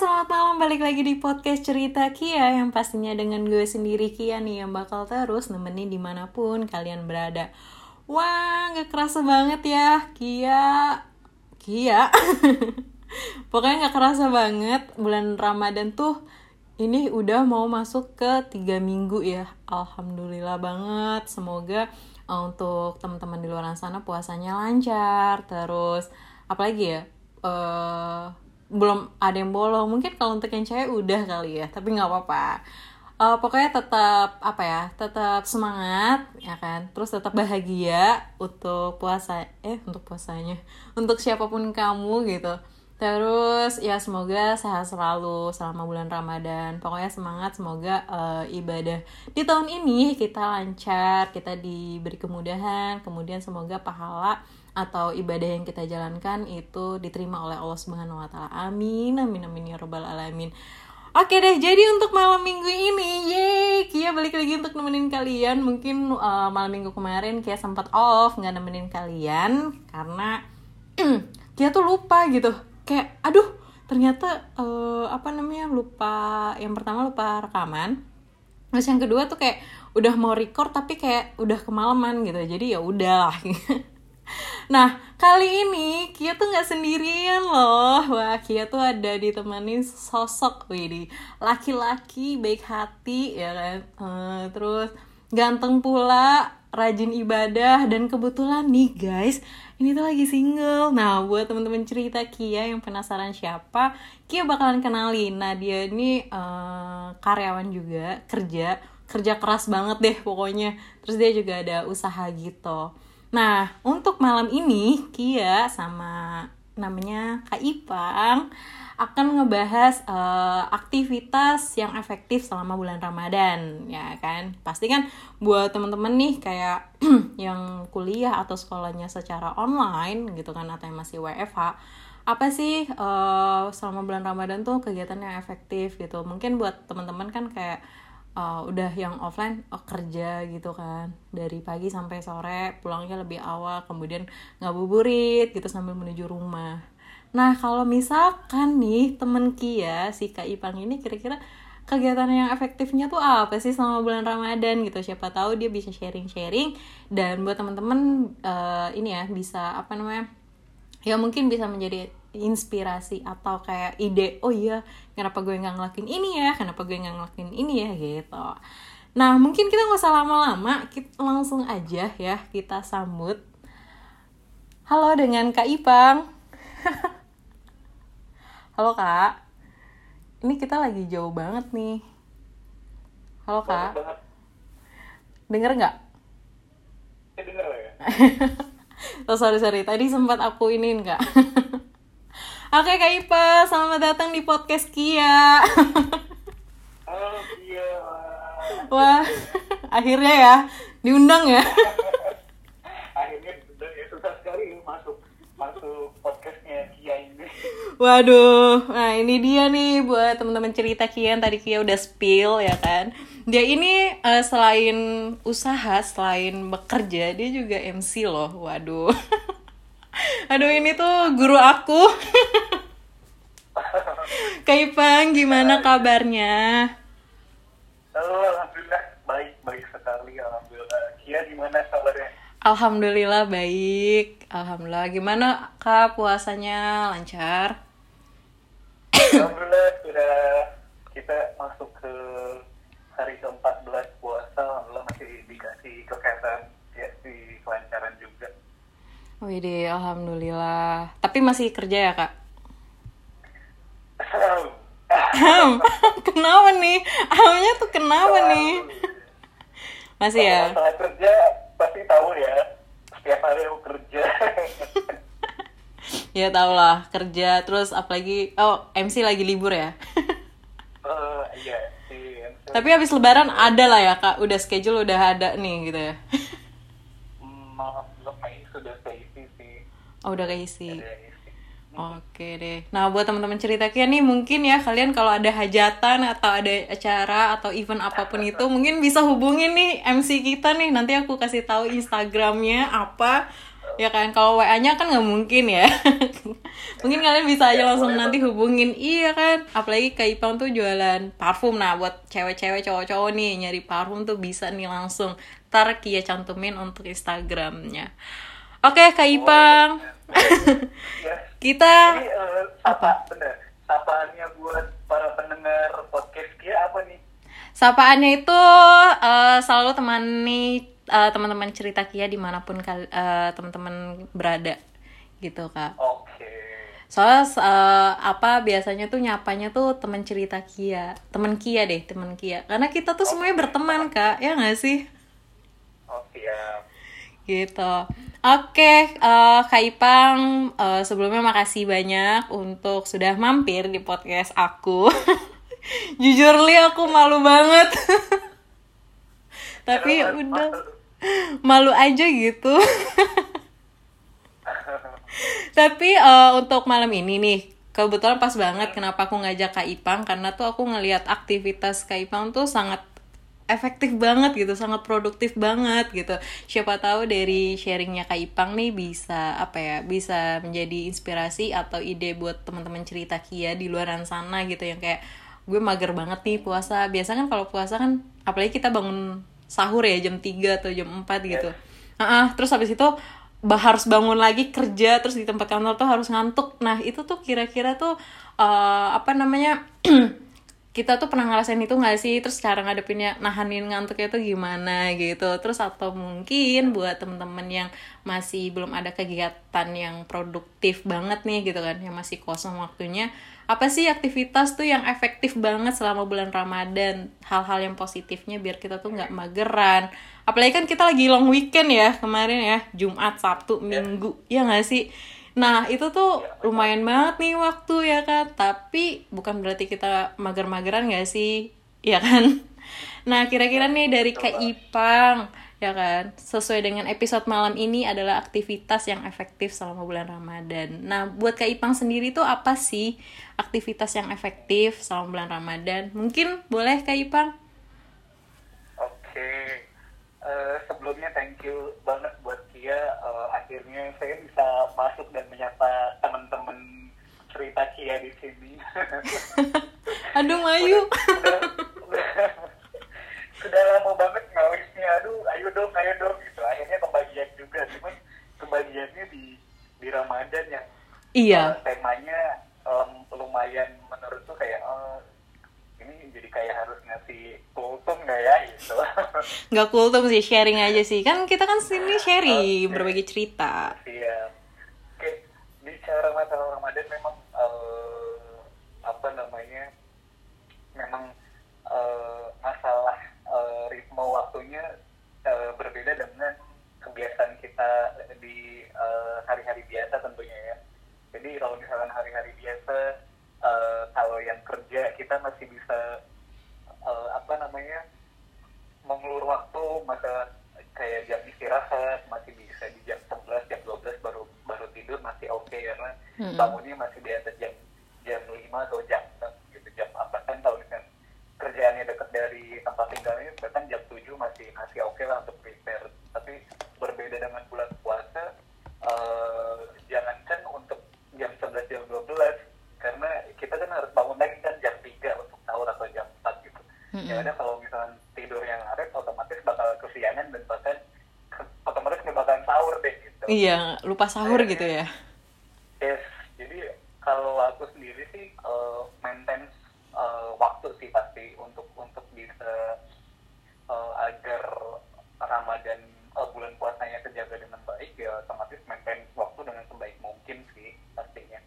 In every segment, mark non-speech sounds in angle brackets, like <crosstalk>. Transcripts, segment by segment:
selamat malam balik lagi di podcast cerita Kia Yang pastinya dengan gue sendiri Kia nih yang bakal terus nemenin di mana pun kalian berada. Wah gak kerasa banget ya Kia. Kia. <laughs> Pokoknya gak kerasa banget bulan Ramadan tuh ini udah mau masuk ke tiga minggu ya. Alhamdulillah banget Semoga uh, untuk teman-teman di luar sana puasanya lancar Terus. Apalagi ya uh, belum ada yang bolong. Mungkin kalau untuk yang cewek udah kali ya tapi nggak apa-apa. Uh, pokoknya tetap apa ya tetap semangat ya kan? Terus tetap bahagia untuk puasa eh untuk puasanya untuk siapa pun kamu gitu. Terus ya semoga sehat selalu selama bulan ramadan. Pokoknya semangat semoga uh, ibadah di tahun ini kita lancar kita diberi kemudahan kemudian semoga pahala atau ibadah yang kita jalankan itu diterima oleh Allah Subhanahu wa taala. Amin. Amin amin ya rabbal alamin. Oke deh, jadi untuk malam minggu ini, yeay, Kia balik lagi untuk nemenin kalian. Mungkin uh, malam minggu kemarin Kia sempat off, nggak nemenin kalian karena <clears throat> Kia tuh lupa gitu. Kayak, aduh, ternyata uh, apa namanya lupa. Yang pertama lupa rekaman. Terus yang kedua tuh kayak udah mau record tapi kayak udah kemalaman gitu. Jadi ya udahlah. <laughs> Nah, kali ini Kia tuh nggak sendirian loh. Wah, Kia tuh ada ditemani sosok Widi, laki-laki baik hati ya kan. Uh, terus ganteng pula, rajin ibadah dan kebetulan nih guys, ini tuh lagi single. Nah, buat teman-teman cerita Kia yang penasaran siapa, Kia bakalan kenalin. Nah, dia ini uh, karyawan juga, kerja, kerja keras banget deh pokoknya. Terus dia juga ada usaha gitu. Nah, untuk malam ini Kia sama namanya Kak Ipang akan ngebahas uh, aktivitas yang efektif selama bulan Ramadan, ya kan? Pasti kan buat temen-temen nih kayak <clears throat> yang kuliah atau sekolahnya secara online gitu kan atau yang masih WFH, apa sih uh, selama bulan Ramadan tuh kegiatan yang efektif gitu? Mungkin buat teman-teman kan kayak uh, udah yang offline oh, kerja gitu kan. Dari pagi sampai sore pulangnya lebih awal kemudian ngabuburit gitu sambil menuju rumah. Nah kalau misalkan nih temen Kia si Kak Ipang ini kira-kira kegiatan yang efektifnya tuh apa sih selama bulan Ramadan gitu? Siapa tahu dia bisa sharing-sharing dan buat teman-teman uh, ini ya bisa apa namanya ya mungkin bisa menjadi inspirasi atau kayak ide oh iya kenapa gue nggak ngelakuin ini ya? Kenapa gue nggak ngelakuin ini ya? Gitu. Nah mungkin kita nggak usah lama-lama. Kita langsung aja ya kita sambut. Halo dengan kak Ipang. <laughs> Halo kak. Ini kita lagi jauh banget nih. Halo kak. denger nggak? Denger ya. <laughs> Oh sorry sorry. Tadi sempat aku iniin kak <laughs> Oke Kak Ipa, selamat datang di podcast Kia. Halo Kia. Wah, akhirnya ya diundang ya. akhirnya ya susah sekali masuk masuk podcastnya Kia ini. Waduh, nah ini dia nih buat teman-teman cerita Kia yang tadi Kia udah spill ya kan. Dia ini uh, selain usaha, selain bekerja, dia juga MC loh. Waduh. Aduh ini tuh guru aku. <laughs> Kaipang, gimana kabarnya? Halo, alhamdulillah baik baik sekali alhamdulillah. Kia gimana kabarnya? Alhamdulillah baik. Alhamdulillah. Gimana kak puasanya lancar? Alhamdulillah sudah kita masuk ke hari ke-14 puasa, alhamdulillah masih dikasih kesehatan ya di kelancaran juga. Wih deh, alhamdulillah. Tapi masih kerja ya kak? <laughs> kenapa nih? Ahamnya tuh kenapa nih? Masih ya? Masalah kerja pasti tahu ya. Setiap hari aku kerja. <laughs> ya tau lah kerja terus apalagi oh MC lagi libur ya. uh, <laughs> iya sih. Tapi habis lebaran ada lah ya kak, udah schedule udah ada nih gitu ya. Maaf, belum sudah keisi sih. Oh udah keisi. Ada isi. Oke deh. Nah buat teman-teman cerita Kia nih mungkin ya kalian kalau ada hajatan atau ada acara atau event apa pun itu mungkin bisa hubungin nih MC kita nih. Nanti aku kasih tahu Instagramnya apa. ya kan kalau WA-nya kan nggak mungkin ya <laughs> mungkin kalian bisa aja langsung nanti hubungin iya kan apalagi kayak Ipang tuh jualan parfum nah buat cewek-cewek cowok-cowok nih nyari parfum tuh bisa nih langsung ntar Kia cantumin untuk Instagramnya oke Kak Ipang. <laughs> Kita eh, apa? Bener. Sapaannya buat para pendengar podcast Kia apa nih? sapaannya itu eh, selalu temani eh, teman-teman cerita Kia di mana pun eh, teman-teman berada. Gitu kak. Oke. soalnya eh, apa biasanya tuh nyapanya tuh teman cerita Kia. Teman Kia deh teman Kia. Karena kita tuh semuanya berteman kak. Ya nggak sih? Oh, siap. Gitu. Oke eh, kak Ipang eh, sebelumnya makasih banyak untuk sudah mampir di podcast aku. <laughs> Jujur li aku malu banget. <laughs> Tapi Kenapa? udah. Malu aja gitu. <laughs> Tapi eh, untuk malam ini nih kebetulan pas banget kenapa aku ngajak Kak Ipang karena tuh aku ngelihat aktivitas Kak Ipang tuh sangat efektif banget gitu, sangat produktif banget gitu. Siapa tahu dari sharingnya Kak Ipang nih bisa apa ya, bisa menjadi inspirasi atau ide buat teman-teman cerita Kia di luaran sana gitu yang kayak gue mager banget nih puasa. Biasa kan kalau puasa kan apalagi kita bangun sahur ya jam 3 atau jam 4 gitu. Ah, terus habis itu bah harus bangun lagi kerja terus di tempat kantor tuh harus ngantuk. Nah, itu tuh kira-kira tuh eh, apa namanya? <clears throat> kita tuh pernah ngerasain itu nggak sih? Terus cara ngadepinnya nahanin ngantuknya tuh gimana gitu. Terus atau mungkin buat temen-temen yang masih belum ada kegiatan yang produktif banget nih gitu kan yang masih kosong waktunya apa sih aktivitas tuh yang efektif banget selama bulan Ramadan? Hal-hal yang positifnya biar kita tuh nggak mageran. Apalagi kan kita lagi long weekend ya kemarin ya Jumat Sabtu Minggu. Ya nggak sih Nah itu tuh lumayan banget nih waktu ya kan? Tapi bukan berarti kita mager-mageran gak sih? Ya kan? <laughs> Nah kira-kira nih dari Kak Ipang Ya kan? Sesuai dengan episode malam ini adalah aktivitas yang efektif selama bulan Ramadan. Nah buat Kak Ipang sendiri tuh apa sih Aktivitas yang efektif selama bulan Ramadan? Mungkin boleh Kak Ipang? Oke. Eh, sebelumnya thank you banget akhirnya saya bisa masuk dan menyapa teman-teman cerita Kia di sini. <laughs> Aduh Mayu Udah, udah- sudah lama banget ngawisnya. Aduh, ayo dong, ayo dong gitu. Akhirnya kebagian juga. Cuman kebagiannya di di Ramadan yang Iya eh, temanya em, lumayan menurutku kayak eh, ini jadi kayak harus ngasih kultum nggak ya gitu. <laughs> Nggak tuh sih sharing aja sih Kan kita kan sini sharing Oke. Berbagi cerita Iya. Oke, bicara masalah Ramadan memang eh, apa namanya? Memang eh, masalah eh, ritme waktunya eh, berbeda dengan kebiasaan kita di hari-hari biasa tentunya ya. Jadi kalau misalkan hari-hari biasa eh, kalau yang kerja kita masih bisa eh, apa namanya? mengulur waktu masa kayak jam istirahat masih bisa di jam 11 jam 12 baru baru tidur masih oke karena Mm-mm. bangunnya masih di atas jam jam 5 atau jam 6 gitu jam bahkan kalau misalkan kerjaannya dekat dari tempat tinggalnya bahkan jam 7 masih masih oke lah untuk prepare tapi berbeda dengan bulan puasa eh, jangankan untuk jam 11 jam 12 karena kita kan harus bangun lagi kan jam 3 untuk sahur atau jam 4 gitu Mm-mm. ya udah kalau misalnya tidur yang ngaret otomatis bakal kesiangan dan bahkan ke- otomatis nggak bakalan sahur deh gitu Iya, lupa sahur gitu ya. yes jadi kalau aku sendiri sih eh, maintenance eh, waktu sih pasti untuk untuk bisa eh, agar Ramadan eh, bulan puasanya terjaga dengan baik ya otomatis maintenance waktu dengan sebaik mungkin sih pastinya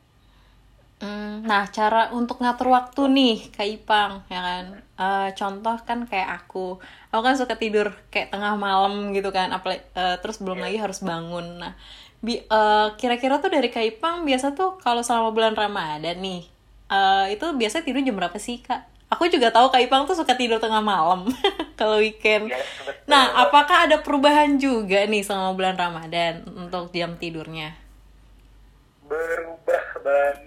Hmm, nah, cara untuk ngatur waktu nih, Kak Ipang, ya kan? Eh, contoh kan kayak aku, aku kan suka tidur kayak tengah malam gitu kan, apalagi eh, terus belum lagi harus bangun. Nah, bi- eh, kira-kira tuh dari Kak Ipang biasa tuh kalau selama bulan Ramadan nih, eh, itu biasa tidur jam berapa sih, Kak? Aku juga tahu Kak Ipang tuh suka tidur tengah malam <laughs> kalau weekend. Betul. Nah, apakah ada perubahan juga nih selama bulan Ramadan untuk jam tidurnya? berubah banget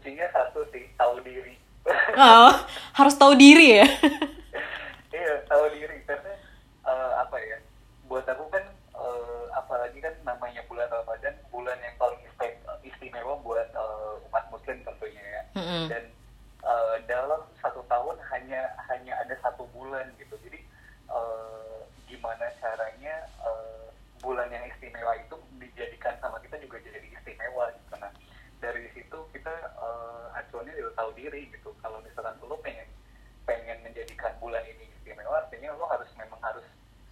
kuncinya satu sih tahu diri. <laughs> Oh, harus tahu diri ya? <laughs> Iya tahu diri. Karena uh, apa ya buat aku kan uh, apalagi kan namanya bulan Ramadan bulan yang paling istimewa buat uh, umat muslim tentunya ya. Mm -hmm. dan uh, dalam satu tahun hanya hanya ada satu bulan gitu. Jadi uh, gimana caranya uh, bulan yang istimewa itu dijadikan sama kita juga jadi istimewa gitu. Nah dari situ kita tahu diri gitu kalau misalkan lo pengen pengen menjadikan bulan ini istimewa artinya lo harus memang harus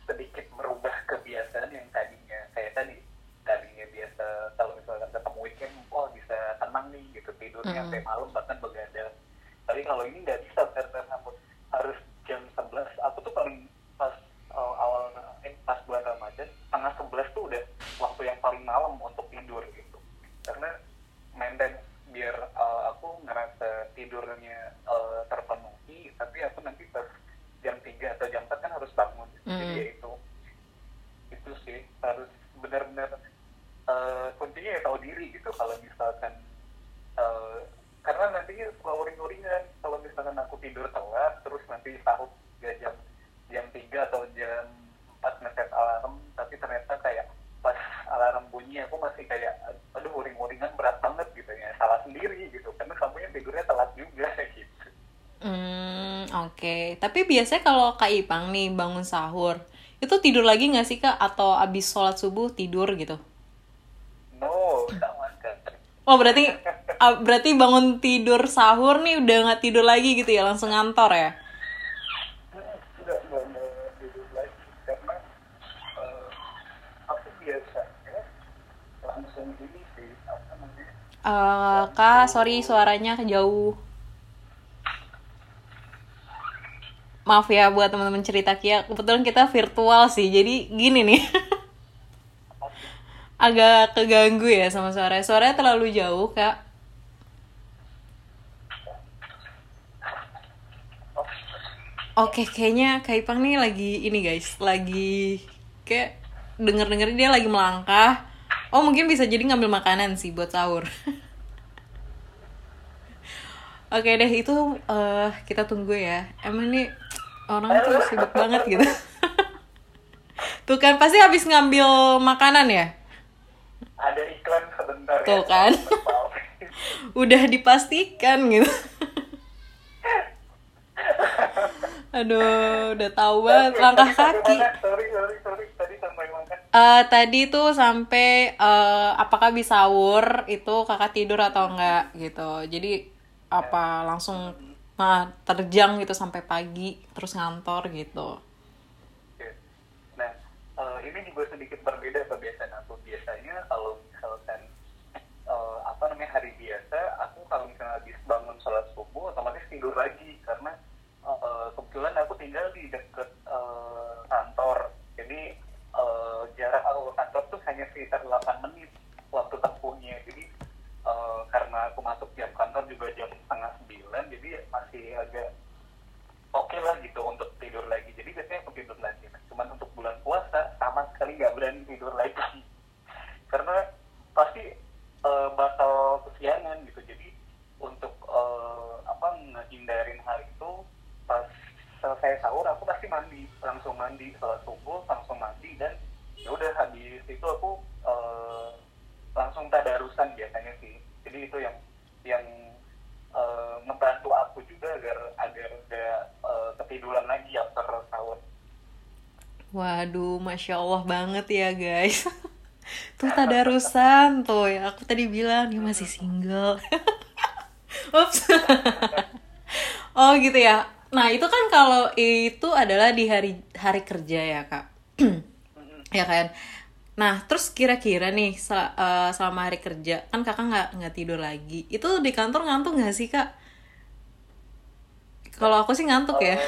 sedikit merubah kebiasaan yang tadinya kayak tadi tadinya biasa kalau misalkan ketemu weekend wah bisa tenang nih gitu tidurnya Mm. sampai malam bahkan begadang tapi kalau ini nggak bisa karena harus jam 11 aku tuh paling pas uh, awal eh, pas bulan Ramadan tengah 11 tuh udah waktu yang paling malam untuk tidur gitu karena maintain biar uh, aku ngerasa tidurnya uh, terpenuhi tapi aku nanti pas jam 3 atau jam 4 kan harus bangun jadi Mm. ya itu itu sih harus benar-benar uh, kuncinya ya tahu diri gitu kalau misalkan uh, karena nantinya suka uring-uringan kalau misalkan aku tidur telat terus nanti sahur ya jam jam 3 atau jam 4 ngeset alarm tapi ternyata kayak pas alarm bunyi aku masih kayak aduh uring-uringan berat banget gitu ya salah sendiri gitu karena kamu yang tidurnya telat juga gitu Hmm, oke. Tapi biasanya kalau Kak Ipang nih bangun sahur, itu tidur lagi nggak sih Kak? Atau abis sholat subuh tidur gitu? no sama sekali Oh berarti ah, berarti bangun tidur sahur nih udah nggak tidur lagi gitu ya langsung ngantor ya? Eh, Kak, sorry suaranya jauh. Maaf ya buat teman-teman cerita Kia, kebetulan kita virtual sih, jadi gini nih. <laughs> Agak keganggu ya sama suaranya. Suaranya terlalu jauh, Kak. Oke, kayaknya Kak Ipang nih lagi ini guys, lagi kayak denger-denger dia lagi melangkah. Oh mungkin bisa jadi ngambil makanan sih buat sahur. <laughs> Oke deh itu eh, kita tunggu ya. Emang nih orang tuh sibuk banget gitu. <laughs> tuh kan pasti habis ngambil makanan ya. ada iklan sebentar Tuh ya. kan. <laughs> <laughs> Udah dipastikan gitu. Aduh, udah tahu banget langkah kaki. sorry sorry sorry tadi sampai Eh, tadi tuh sampai eh, apakah bisa sahur itu kakak tidur atau enggak gitu jadi apa langsung nah terjang gitu sampai pagi terus ngantor gitu. Nah, eh, ini juga sedikit berbeda kebiasaan aku. Biasanya kalau misalkan eh, apa namanya hari biasa, aku kalau misalnya habis bangun sholat subuh, otomatis tidur lagi karena eh, kebetulan aku tinggal di dekat eh, kantor. Jadi eh, jarak aku ke kantor tuh hanya sekitar 8 menit waktu tempuhnya. Jadi eh, karena aku masuk jam kantor juga jam setengah sembilan, jadi masih agak oke lah gitu untuk tidur lagi jadi biasanya aku tidur lagi Nah, cuman untuk bulan puasa sama sekali nggak berani tidur lagi karena pasti eh, bakal kesiangan gitu jadi untuk eh, apa ngehindarin hal itu pas selesai sahur aku pasti mandi langsung mandi sholat subuh langsung mandi dan ya udah habis itu aku eh, langsung tadarusan biasanya sih jadi itu yang yang eh, ngebantu aku juga agar agar gak eh, ketiduran lagi after sahur waduh masya allah banget ya guys. <laughs> Tuh tadarusan tuh. Ya aku tadi bilang dia masih single. <laughs> Ups. <laughs> oh gitu ya. Nah itu kan kalau itu adalah di hari hari kerja ya kak. <clears throat> Ya kan? Nah terus kira-kira nih eh, selama hari kerja kan kakak nggak nggak tidur lagi. Itu di kantor ngantuk nggak sih kak? Kalau aku sih ngantuk ya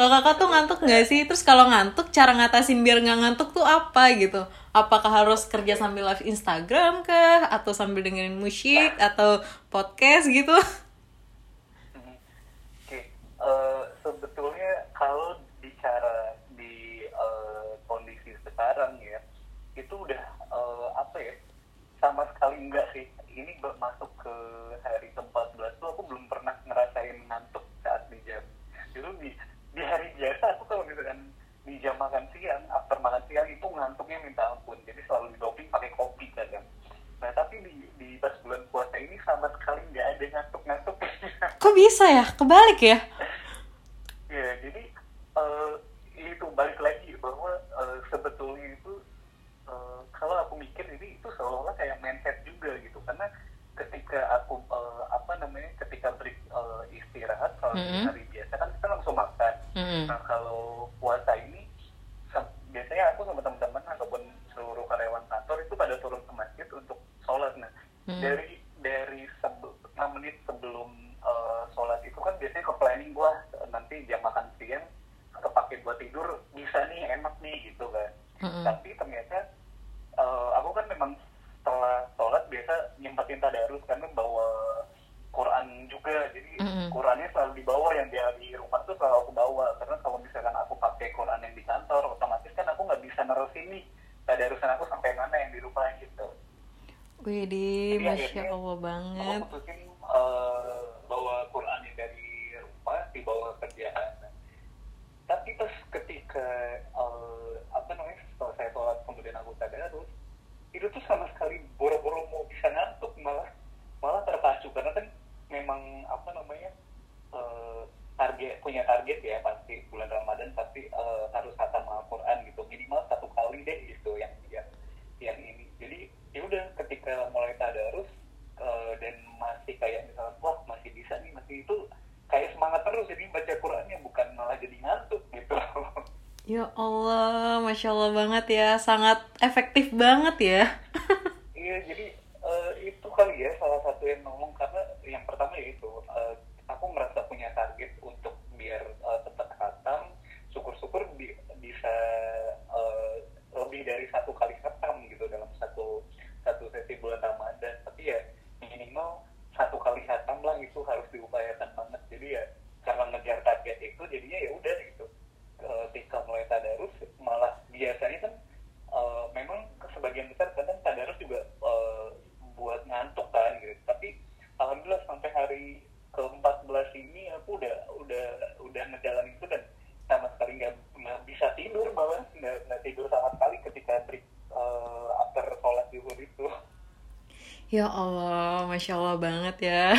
kalau kakak tuh ngantuk nggak sih terus kalau ngantuk cara ngatasin biar nggak ngantuk tuh apa gitu apakah harus kerja sambil live Instagram kah atau sambil dengerin musik atau podcast gitu. Oke, eh, sebetulnya kalau bicara di eh, kondisi sekarang ya, itu udah eh, apa ya, sama sekali enggak sih. Ini masuk ke hari ke-14 tuh aku belum pernah ngerasain ngantuk saat di jam. Itu di, di hari biasa aku kalau misalkan di jam makan siang, after makan siang itu ngantuknya minta ampun. Jadi selalu didoping pakai kopi kadang. Nah tapi di, di pas bulan puasa ini sama sekali nggak ada ngantuk-ngantuk. kok bisa ya? Kebalik ya? <laughs> ya jadi eh, itu balik lagi bahwa eh, sebetulnya itu eh, kalau aku mikir ini itu seolah-olah kayak mindset juga gitu karena ketika aku eh, apa namanya ketika break eh, istirahat kalau di Mm-mm. hari biasa kan kita langsung makan Mm-mm. nah kalau puasa ini biasanya aku sama teman-teman ataupun seluruh karyawan kantor itu pada turun ke masjid untuk sholat nah Hmm. dari dari sebe- 6 menit sebelum eh, sholat itu kan biasanya ke planning gua nanti jam makan siang kepake buat tidur bisa nih enak nih gitu kan Mm-mm. tapi ternyata eh, aku kan memang setelah sholat biasa nyempatin tadarus karena bawa Quran juga jadi Mm-mm. Qurannya selalu dibawa yang dia di rumah tuh selalu aku bawa karena kalau misalkan aku pakai Quran yang di kantor otomatis kan aku nggak bisa nerusin nih tadarusan aku sampai mana yang di rumah gitu Widih, Jadi masya Allah banget. aku putusin eh, bawa Qurannya dari rumah dibawa kerjaan tapi pas ketika eh, apa namanya setelah saya sholat kemudian aku tadarus itu tuh sama sekali boro-boro mau bisa ngantuk malah malah terpacu karena kan memang apa namanya eh, target punya target ya pasti bulan Ramadan pasti eh, harus khatam Al-Quran gitu minimal satu kali deh gitu yang yang yang ini jadi ya udah ketika mulai tadarus eh, dan masih kayak misalnya wah masih bisa nih masih itu kayak semangat terus jadi baca Qurannya bukan malah jadi ngantuk gitu Ya Allah, masya Allah banget ya, sangat efektif banget ya. Iya, jadi eh, itu kali ya salah satu yang ngomong karena yang pertama yaitu eh, aku merasa punya target untuk biar eh, tetap khatam, syukur-syukur bi- bisa eh, lebih dari satu kali khatam gitu dalam satu satu sesi bulan Ramadan. Tapi ya minimal satu kali khatam lah itu harus diupayakan banget. Jadi ya karena ngejar target itu jadinya ya udah gitu. Ketika mulai tadarus malah biasanya kan eh, memang sebagian besar kadang tadarus juga eh, buat ngantuk kan gitu tapi alhamdulillah sampai hari ke 14 ini aku udah udah udah ngejalanin itu dan sama sekali nggak nggak bisa tidur malah nggak nggak tidur sama sekali ketika break eh, after sholat zuhur itu Ya Allah, masya Allah banget ya.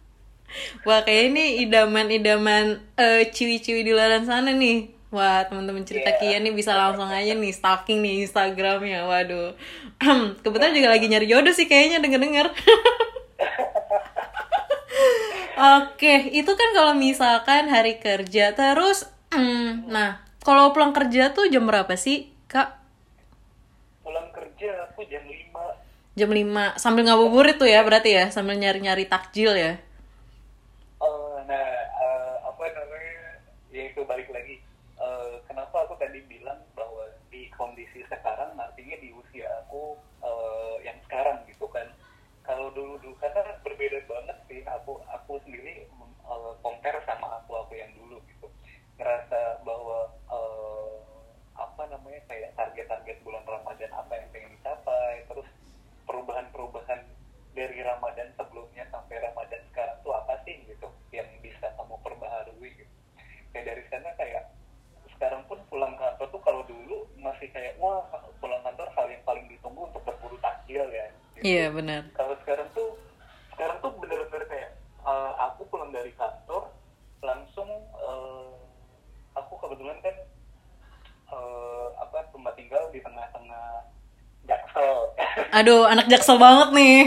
<laughs> Wah, kayak ini idaman-idaman eh, ciwi-ciwi di luar sana nih. Wah, teman-teman cerita Iya. Kian nih bisa langsung aja nih stalking nih Instagramnya. Waduh, <clears throat> kebetulan juga lagi nyari jodoh sih kayaknya denger-denger. <laughs> Oke, itu kan kalau misalkan hari kerja terus, mm, <clears throat> nah kalau pulang kerja tuh jam berapa sih, kak? pulang kerja aku jam 5 Jam 5 sambil ngabuburit tuh ya berarti ya sambil nyari-nyari takjil ya. Eh, nah eh, apa namanya ya itu balik lagi Eh, kenapa aku tadi bilang bahwa di kondisi sekarang artinya di usia aku eh, yang sekarang gitu kan kalau dulu dulu karena berbeda banget sih aku aku sendiri eh, compare sama aku aku yang dulu gitu ngerasa bahwa eh, apa namanya kayak target-target bulan Ramadan apa yang pengen dicapai terus perubahan-perubahan dari Ramadan sebelumnya sampai Ramadan sekarang tuh apa sih gitu yang bisa kamu perbaharui gitu. Kayak dari sana kayak sekarang pun pulang kantor tuh kalau dulu masih kayak wah pulang kantor hal yang paling ditunggu untuk berburu takjil ya. Gitu. Iya benar. Kalau sekarang tuh sekarang tuh bener-bener kayak eh, aku pulang dari kantor langsung eh, aku kebetulan kan eh, apa tempat tinggal di tengah-tengah Jaksel. Aduh, anak jaksel banget nih.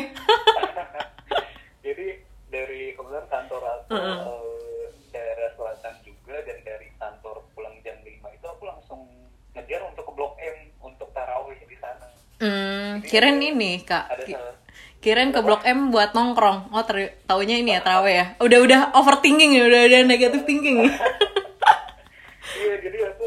Jadi dari kebetulan kantor aku Heeh. eh, daerah selatan juga dan dari kantor pulang jam 5 itu aku langsung ngejar untuk ke Blok M untuk tarawih di sana. Hmm, kirain ini kak. Ada Ki- salah Kirain ke Blok M buat nongkrong. Oh, ter taunya ini ya terawih ya. Udah udah overthinking ya, udah udah negative thinking. <laughs> Iya, jadi aku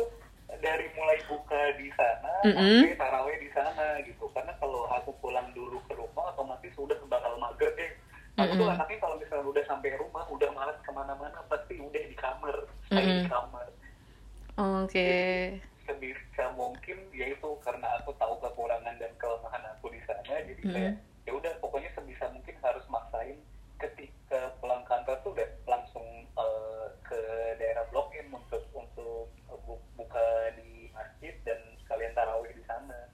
dari mulai buka di sana Mm-mm. sampai tarawih di sana gitu. Karena kalau aku pulang dulu ke rumah otomatis udah bakal mager deh. Aku tuh Mm-mm. anaknya kalau misalnya udah sampai rumah udah malas ke mana-mana pasti udah di kamar, stay Mm-mm. di kamar. Oke. sebisa mungkin jadi kayak ya udah pokoknya sebisa mungkin harus maksain ketika pulang kantor tuh udah langsung uh, ke daerah blok M untuk untuk eh, buka di masjid dan sekalian tarawih di sana.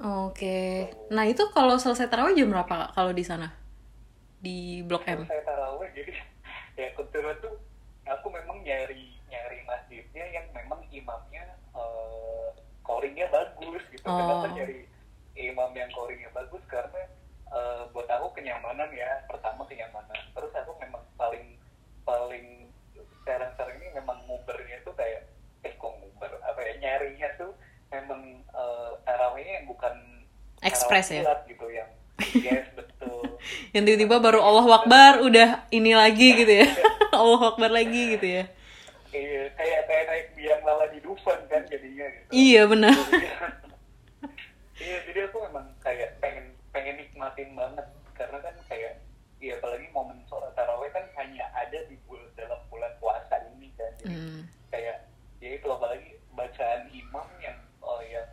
Oke. Okay. Nah itu kalau selesai tarawih jam berapa kalau di sana di blok M? Selesai tarawih <laughs> jadi ya kebetulan tuh aku memang nyari nyari masjidnya yang memang imamnya uh, koringnya bagus gitu. Oh. Kenapa nyari imam yang koringnya eh, buat aku kenyamanan ya pertama kenyamanan. Terus aku memang paling paling sekarang-sekarang ini memang ngubernya tuh kayak eh kok nguber apa ya nyarinya tuh memang tarawihnya yang bukan tarawih ya? gitu yang yes <laughs> betul. Yang tiba-tiba baru Allah Akbar udah ini lagi gitu ya. <laughs> Allah Akbar lagi gitu ya. Iya kayak kayak naik biang lala di Dufan kan jadinya gitu. Iya benar. Iya jadi aku memang nikmatin banget. Karena kan kayak ya apalagi momen sholat taraweh kan hanya ada di bulan dalam bulan puasa ini kan. Jadi Hmm. kayak ya itu apalagi bacaan imam yang oh, yang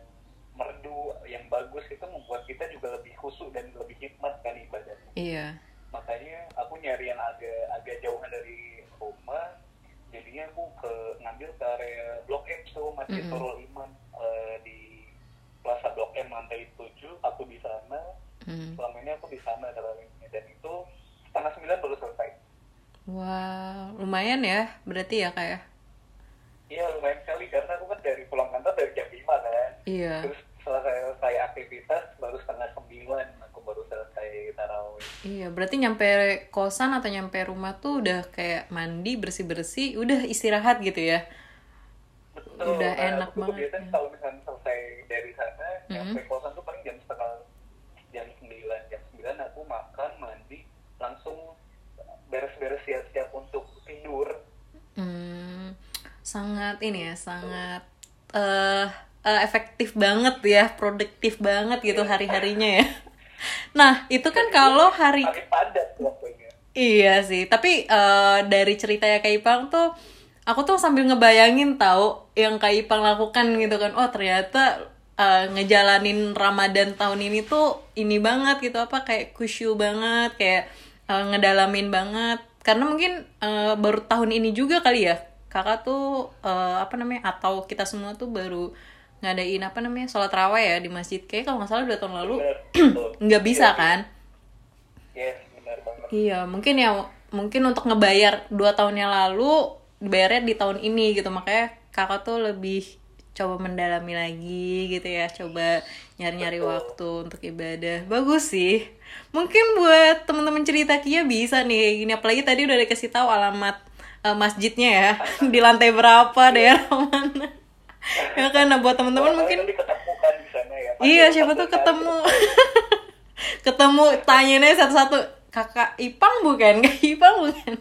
merdu yang bagus itu membuat kita juga lebih khusyuk dan lebih hikmat kan ibadahnya. Iya. Makanya aku nyari yang agak agak jauhan dari rumah. Jadinya aku ke ngambil ke area blok M tuh masjid Mm-mm. Nurul Iman. Eh, di Plaza Blok M lantai 7 aku di sana Hmm. selama ini aku di sana tarawihnya dan itu setengah sembilan baru selesai Wow, lumayan ya berarti ya kayak. iya lumayan sekali karena aku kan dari pulang kantor dari jam 5 kan Iya. terus setelah saya selesai aktivitas baru setengah sembilan aku baru selesai tarawih Iya, berarti nyampe kosan atau nyampe rumah tuh udah kayak mandi, bersih-bersih, udah istirahat gitu ya. Betul. Udah Nah, enak aku banget, Kebiasaan ya. kalau misalnya selesai dari sana, Mhm. nyampe kosan tuh jam 9. Jam 9 aku makan, mandi, langsung beres-beres siap-siap untuk tidur. Hmm, sangat ini ya, sangat eh eh, efektif banget ya, produktif banget gitu hari-harinya ya. <laughs> Nah, itu kan kalau hari Hari padat waktunya. Iya sih, tapi eh, dari ceritanya Kak Ipang tuh aku tuh sambil ngebayangin tahu yang Kak Ipang lakukan gitu kan. Oh, ternyata eh, ngejalanin Ramadan tahun ini tuh ini banget gitu apa kayak khusyuk banget, kayak eh, ngedalamin banget. Karena mungkin eh, baru tahun ini juga kali ya. Kakak tuh eh, apa namanya atau kita semua tuh baru ngadain apa namanya sholat raweh ya di masjid kayak kalau nggak salah dua tahun lalu <clears throat> nggak bisa Iya, kan Yes, benar banget. Iya, mungkin ya mungkin untuk ngebayar dua tahunnya lalu dibayarnya di tahun ini gitu makanya kakak tuh lebih coba mendalami lagi gitu ya coba nyari-nyari waktu untuk ibadah bagus sih mungkin buat teman-teman cerita Kia bisa nih gini apalagi tadi udah dikasih tahu alamat eh, masjidnya ya <laughs> di lantai berapa daerah mana ya kan nah buat teman-teman mungkin ya. Iya, siapa tuh ketemu. <laughs> ketemu tanyainnya satu-satu. Kakak Ipang bukan? <laughs> Kak Ipang bukan?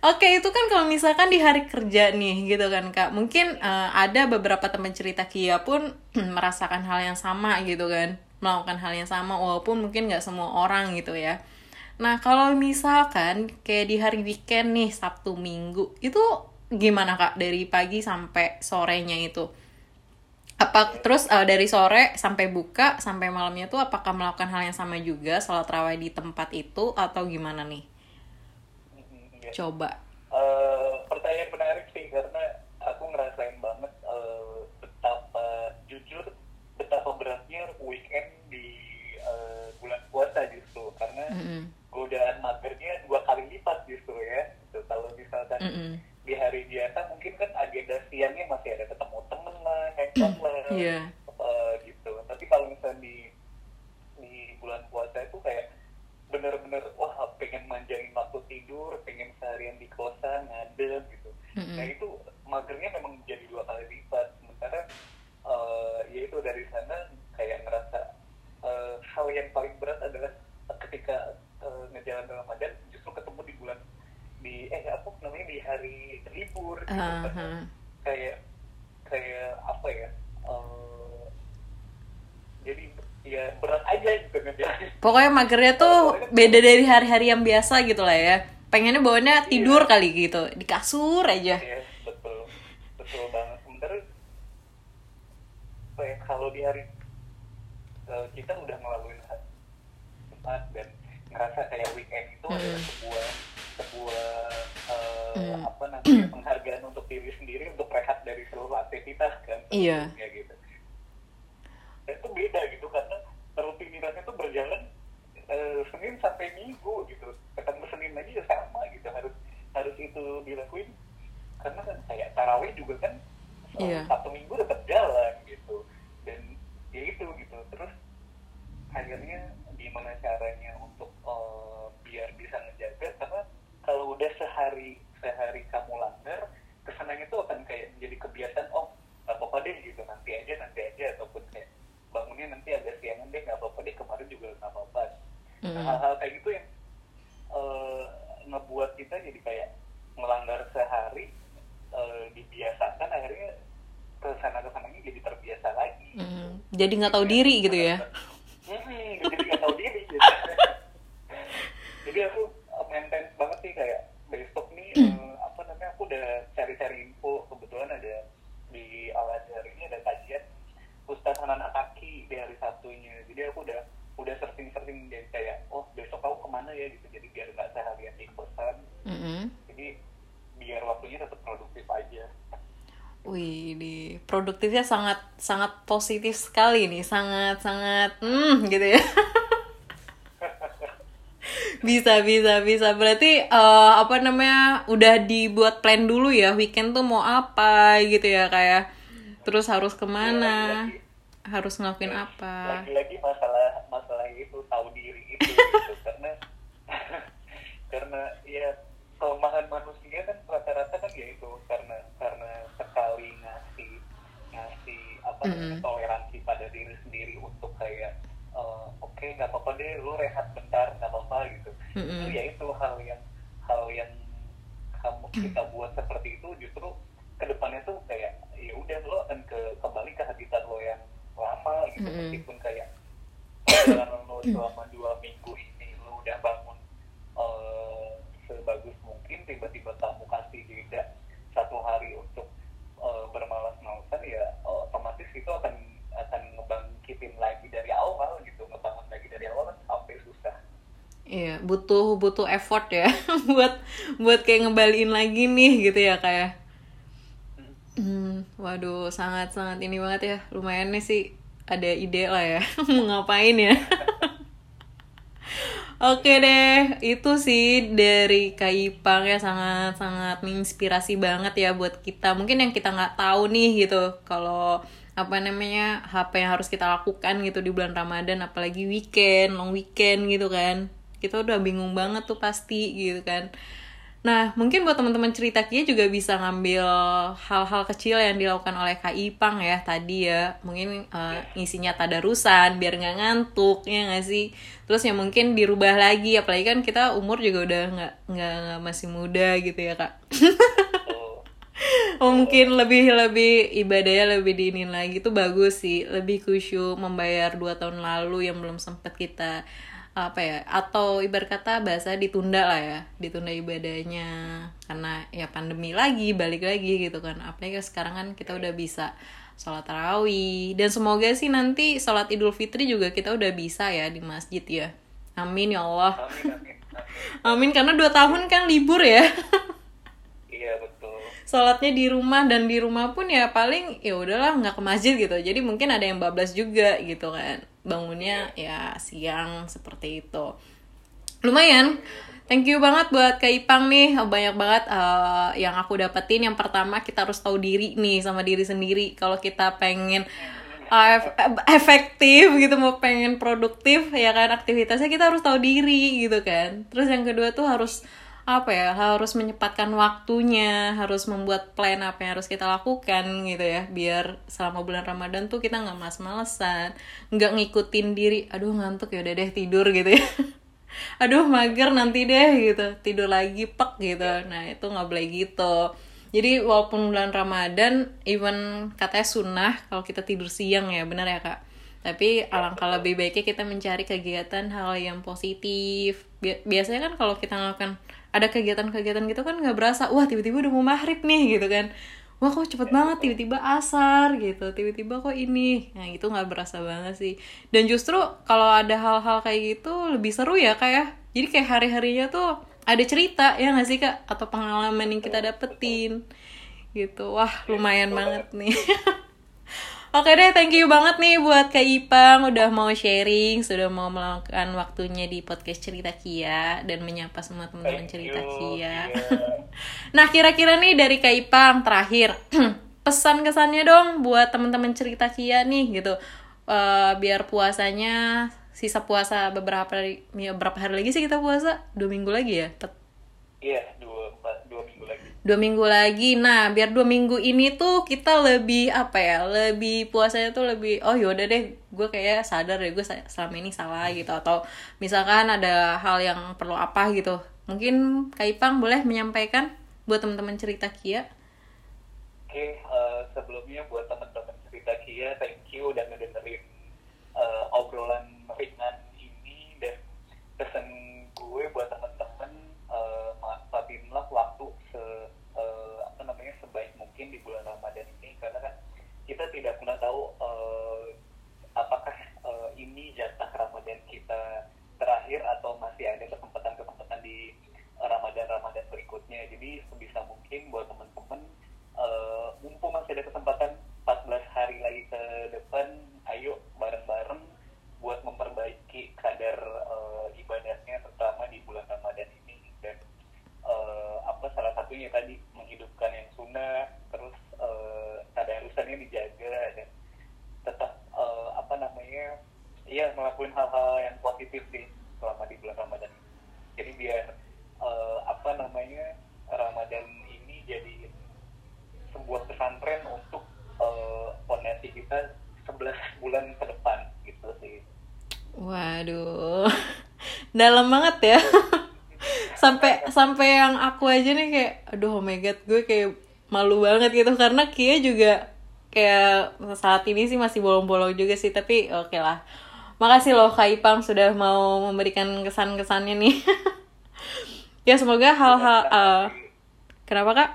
Oke, itu kan kalau misalkan di hari kerja nih gitu kan Kak. Mungkin eh, ada beberapa teman cerita Kia pun <clears throat> merasakan hal yang sama gitu kan. Melakukan hal yang sama walaupun mungkin nggak semua orang gitu ya. Nah, kalau misalkan kayak di hari weekend nih, Sabtu Minggu, itu gimana Kak dari pagi sampai sorenya itu? apa terus eh, dari sore sampai buka sampai malamnya tuh apakah melakukan hal yang sama juga sholat raweh di tempat itu atau gimana nih Iya. coba Eh, pertanyaan menarik sih karena aku ngerasain banget eh, betapa jujur betapa beratnya weekend di eh, bulan puasa justru karena Mm-mm. godaan magernya dua kali lipat justru ya kalau misalkan Mm-mm. di hari biasa mungkin kan agenda siangnya masih ada ketemu temen lah <clears throat> hangout lah Iya. eh, gitu tapi kalau misalnya di di bulan puasa itu kayak bener-bener wah pengen manjain waktu tidur pengen seharian di kosan ngadem gitu Mm-mm. nah itu magernya memang jadi dua kali lipat sementara eh, ya itu dari sana kayak ngerasa eh, hal yang paling berat adalah ketika eh, ngejalan Ramadan justru ketemu di bulan di eh apa namanya di hari libur gitu Aha. Karena kayak kayak apa ya eh, jadi ya berat aja gitu ngejalan pokoknya magernya tuh beda dari hari-hari yang biasa gitu lah ya pengennya bawanya tidur Iya. kali gitu di kasur aja Yes, betul betul banget sementara apa ya, kalau di hari eh, kita udah ngelaluin Jumat dan ngerasa kayak weekend itu adalah Hmm. sebuah sebuah eh, Hmm. apa namanya penghargaan untuk diri sendiri untuk rehat dari seluruh aktivitas kan Iya. sebelumnya gitu dan itu beda gitu karena rutinitasnya tuh berjalan eh, Senin sampai Minggu gitu ketemu Senin lagi ya sama gitu harus harus itu dilakuin karena kan kayak tarawih juga kan Iya. satu minggu tetap jalan gitu dan akhirnya gimana caranya untuk uh, biar bisa ngejaga karena kalau udah sehari sehari kamu langgar ke sananya tuh akan kayak menjadi kebiasaan oh nggak apa-apa deh gitu nanti aja nanti aja ataupun kayak bangunnya nanti agak siangan deh nggak apa-apa deh kemarin juga nggak apa-apa Mm. Nah, hal-hal kayak gitu yang uh, ngebuat kita jadi kayak melanggar sehari uh, dibiasakan akhirnya ke sana ke sananya jadi terbiasa lagi Mm. jadi nggak tahu diri gitu ya Hmm, jadi nggak tahu diri gitu. jadi aku uh, maintain banget sih kayak besok nih uh, apa namanya aku udah cari-cari info kebetulan ada di Al Azhar ini ada kajian Ustaz Hanan Ataki di hari Sabtunya jadi aku udah udah searching-searching dan kayak oh besok aku ke mana ya gitu jadi biar nggak seharian di kosan Mm-mm. jadi biar waktunya tetap produktif aja Wih, di produktifnya sangat sangat positif sekali nih, sangat sangat hmm gitu ya. <laughs> bisa bisa bisa. Berarti eh, apa namanya udah dibuat plan dulu ya weekend tuh mau apa gitu ya kayak terus harus ke mana? Lagi-lagi- harus ngelakuin apa? Lagi-lagi masalah itu tahu diri itu gitu. karena karena ya kelemahan manusia kan rata-rata kan ya itu karena karena sekali ngasih ngasih apa namanya, Mm-mm. toleransi pada diri sendiri untuk kayak eh, oke nggak apa-apa deh lu rehat bentar nggak apa-apa gitu Mm-mm. itu ya itu hal yang hal yang kamu kita buat seperti itu justru ke depannya tuh kayak ya udah lo akan ke kembali ke habitat lo yang lama gitu Mm-mm. meskipun kayak <coughs> perjalanan lo selama dua minggu ini lo udah bangun eh, sebagus mungkin tiba-tiba kamu kasih jeda satu hari untuk eh, bermalas-malasan ya otomatis itu akan akan ngebangkitin lagi dari awal gitu ngebangun lagi dari awal kan sampai susah Iya, butuh butuh effort ya <laughs> buat buat kayak ngebalikin lagi nih gitu ya kayak. Hmm, waduh, sangat sangat ini banget ya. Lumayan nih sih ada ide lah ya <laughs> mau ngapain ya. <laughs> Oke deh, itu sih dari Kak Ipang ya sangat sangat menginspirasi banget ya buat kita. Mungkin yang kita nggak tahu nih gitu kalau apa namanya apa yang harus kita lakukan gitu di bulan Ramadan apalagi weekend, long weekend gitu kan. Kita udah bingung banget tuh pasti gitu kan. Nah, mungkin buat teman-teman cerita Kia juga bisa ngambil hal-hal kecil yang dilakukan oleh Kak Ipang ya tadi ya. Mungkin eh, ngisinya tadarusan biar nggak ngantuk ya nggak sih. Terus ya mungkin dirubah lagi, apalagi kan kita umur juga udah nggak nggak masih muda gitu ya kak. Tuh. <laughs> mungkin lebih lebih ibadahnya lebih diinin lagi tuh bagus sih, lebih khusyuk membayar dua tahun lalu yang belum sempat kita apa ya atau ibarat kata bahasa ditunda lah ya ditunda ibadahnya. Karena ya pandemi lagi balik lagi gitu kan. Apalagi sekarang kan kita udah bisa sholat tarawih. Dan semoga sih nanti sholat idul fitri juga kita udah bisa ya di masjid ya. Amin ya Allah. Amin amin amin. <laughs> Amin karena dua tahun kan libur ya. Iya betul. Sholatnya di rumah dan di rumah pun ya paling ya udahlah nggak ke masjid gitu. Jadi mungkin ada yang bablas juga gitu kan bangunnya ya siang seperti itu. Lumayan. Thank you banget buat Kak Ipang nih. Banyak banget eh, yang aku dapetin. Yang pertama kita harus tahu diri nih sama diri sendiri. Kalau kita pengen ef- efektif gitu mau pengen produktif ya kan aktivitasnya kita harus tahu diri gitu kan. Terus yang kedua tuh harus apa ya harus menyempatkan waktunya harus membuat plan apa yang harus kita lakukan gitu ya. Biar selama bulan Ramadan tuh kita nggak malas-malesan nggak ngikutin diri aduh ngantuk ya udah deh tidur gitu ya. <laughs> Aduh mager nanti deh gitu. Tidur lagi pek gitu. Nah itu nggak boleh gitu. Jadi walaupun bulan Ramadan even katanya sunnah kalau kita tidur siang ya benar ya kak? Tapi alangkah lebih baiknya kita mencari kegiatan hal yang positif. Bi- biasanya kan kalau kita melakukan ada kegiatan-kegiatan gitu kan nggak berasa wah tiba-tiba udah mau maghrib nih gitu kan. Wah kok cepet banget tiba-tiba asar gitu. Tiba-tiba kok ini. Nah itu nggak berasa banget sih. Dan justru kalau ada hal-hal kayak gitu lebih seru ya kayak jadi kayak hari-harinya tuh ada cerita ya nggak sih kak? Atau pengalaman yang kita dapetin. Gitu. Wah lumayan banget nih <laughs> Oke deh, thank you banget nih buat Kak Ipang udah mau sharing, sudah mau melakukan waktunya di podcast Cerita Kia dan menyapa semua teman-teman Cerita you, Kia. Kia. <laughs> nah, kira-kira nih dari Kak Ipang terakhir <clears throat> pesan kesannya dong buat teman-teman Cerita Kia nih gitu. Eh, biar puasanya sisa puasa beberapa hari ya, berapa hari lagi sih kita puasa dua minggu lagi ya Iya, dua, empat- dua minggu lagi. nah biar dua minggu ini tuh kita lebih apa ya lebih puasanya tuh lebih oh yaudah deh gue kayak sadar deh gue selama ini salah gitu. Atau misalkan ada hal yang perlu apa gitu. Mungkin Kak Ipang boleh menyampaikan buat teman-teman cerita Kia? Oke, eh, sebelumnya buat teman-teman cerita Kia, thank you udah ngedengerin eh, obrolan ringan ini dan pesan gue buat teman-teman eh, manfaatinlah waktu se eh, apa namanya sebaik mungkin di bulan Ramadan ini karena kan kita tidak pernah tahu eh, apakah eh, ini jatah Ramadan kita terakhir atau masih ada kesempatan-kesempatan di Ramadan-Ramadan berikutnya. Jadi sebisa mungkin buat teman-teman eh, mumpung masih ada kesempatan 14 hari lagi ke depan, ayo bareng-bareng buat memperbaiki kadar eh, ibadahnya terutama di bulan Ramadan ini dan eh, apa salah satunya tadi menghidupkan yang sunnah terus eh, tadarusannya dijaga dan tetap eh, apa namanya ya ngelakuin hal-hal yang positif sih selama di bulan Ramadan ini. Jadi biar eh, apa namanya Ramadan ini jadi sebuah pesantren untuk eh, fondasi kita 11 bulan ke depan gitu sih. Waduh, <laughs> dalam banget ya. <laughs> sampai sampai yang aku aja nih kayak, aduh oh my god, gue kayak malu banget gitu karena Kia juga kayak saat ini sih masih bolong-bolong juga sih, tapi oke lah. Makasih loh Kak Ipang sudah mau memberikan kesan-kesannya nih. <laughs> ya semoga hal-hal eh, kenapa Kak?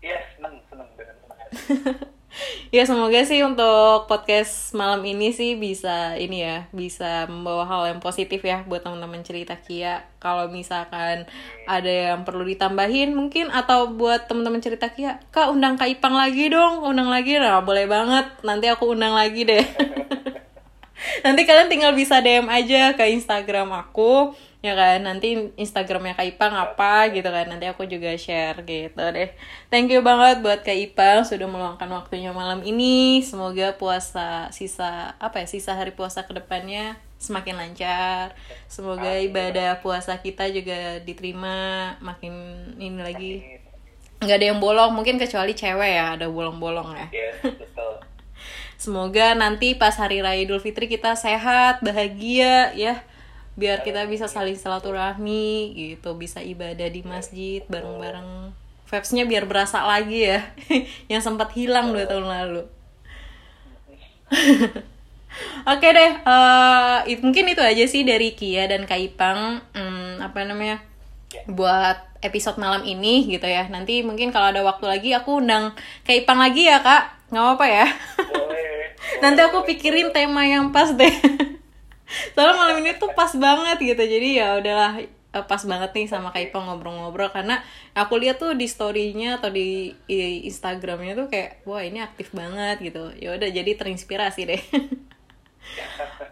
Iya seneng seneng dengan senang. <laughs> ya semoga sih untuk podcast malam ini sih bisa ini ya bisa membawa hal yang positif ya buat teman-teman cerita Kia. Kalau misalkan ada yang perlu ditambahin mungkin atau buat teman-teman cerita Kia kak undang Kak Ipang lagi dong undang lagi. Nah boleh banget. Nanti aku undang lagi deh <laughs> nanti kalian tinggal bisa DM aja ke Instagram aku ya kan? Nanti Instagramnya Kak Ipang apa gitu kan? Nanti aku juga share gitu deh. Thank you banget buat Kak Ipang sudah meluangkan waktunya malam ini. Semoga puasa sisa apa ya sisa hari puasa ke depannya semakin lancar. Semoga ibadah puasa kita juga diterima makin ini lagi. Nggak ada yang bolong mungkin kecuali cewek ya ada bolong-bolong ya. Yes, betul. Semoga nanti pas hari raya Idul Fitri kita sehat, bahagia ya. Biar kita bisa saling silaturahmi gitu, bisa ibadah di masjid bareng-bareng. Vibes-nya biar berasa lagi ya. <laughs> Yang sempat hilang dua tahun lalu. <laughs> Oke deh, eh, it- mungkin itu aja sih dari Kia dan Kak Ipang. Hmm, apa namanya? Buat episode malam ini gitu ya. Nanti mungkin kalau ada waktu lagi aku undang Kak Ipang lagi ya kak. Nggak apa-apa ya. <laughs> Boleh. Nanti aku pikirin tema yang pas deh. <laughs> Soalnya malam ini tuh pas banget gitu. Jadi ya udahlah eh, pas banget nih sama Kak Ipang ngobrol-ngobrol karena aku lihat tuh di story-nya atau di, Instagramnya tuh kayak wah ini aktif banget gitu. Ya udah jadi terinspirasi deh. <laughs>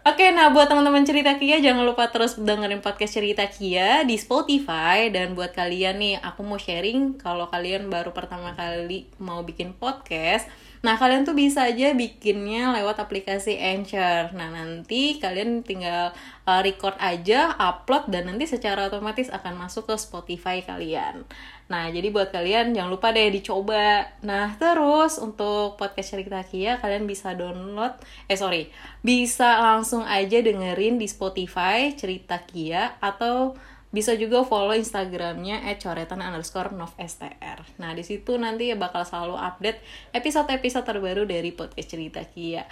Oke, nah buat teman-teman cerita Kia jangan lupa terus dengerin podcast cerita Kia di Spotify dan buat kalian nih aku mau sharing kalau kalian baru pertama kali mau bikin podcast, nah kalian tuh bisa aja bikinnya lewat aplikasi Anchor. Nah nanti kalian tinggal uh, record aja, upload dan nanti secara otomatis akan masuk ke Spotify kalian. Nah, jadi buat kalian jangan lupa deh dicoba. Nah, terus untuk podcast cerita Kia kalian bisa download eh sorry, bisa langsung aja dengerin di Spotify cerita Kia atau bisa juga follow Instagramnya @coretan underscore novstr. Nah di situ nanti bakal selalu update episode-episode terbaru dari podcast cerita Kia.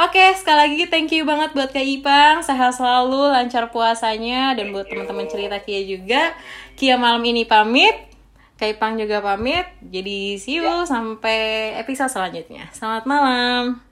Oke, sekali lagi thank you banget buat Kak Ipang. Sehat selalu, lancar puasanya. Dan buat teman-teman cerita Kia juga. Kia malam ini pamit. Kak Ipang juga pamit. Jadi see you sampai episode selanjutnya. Selamat malam.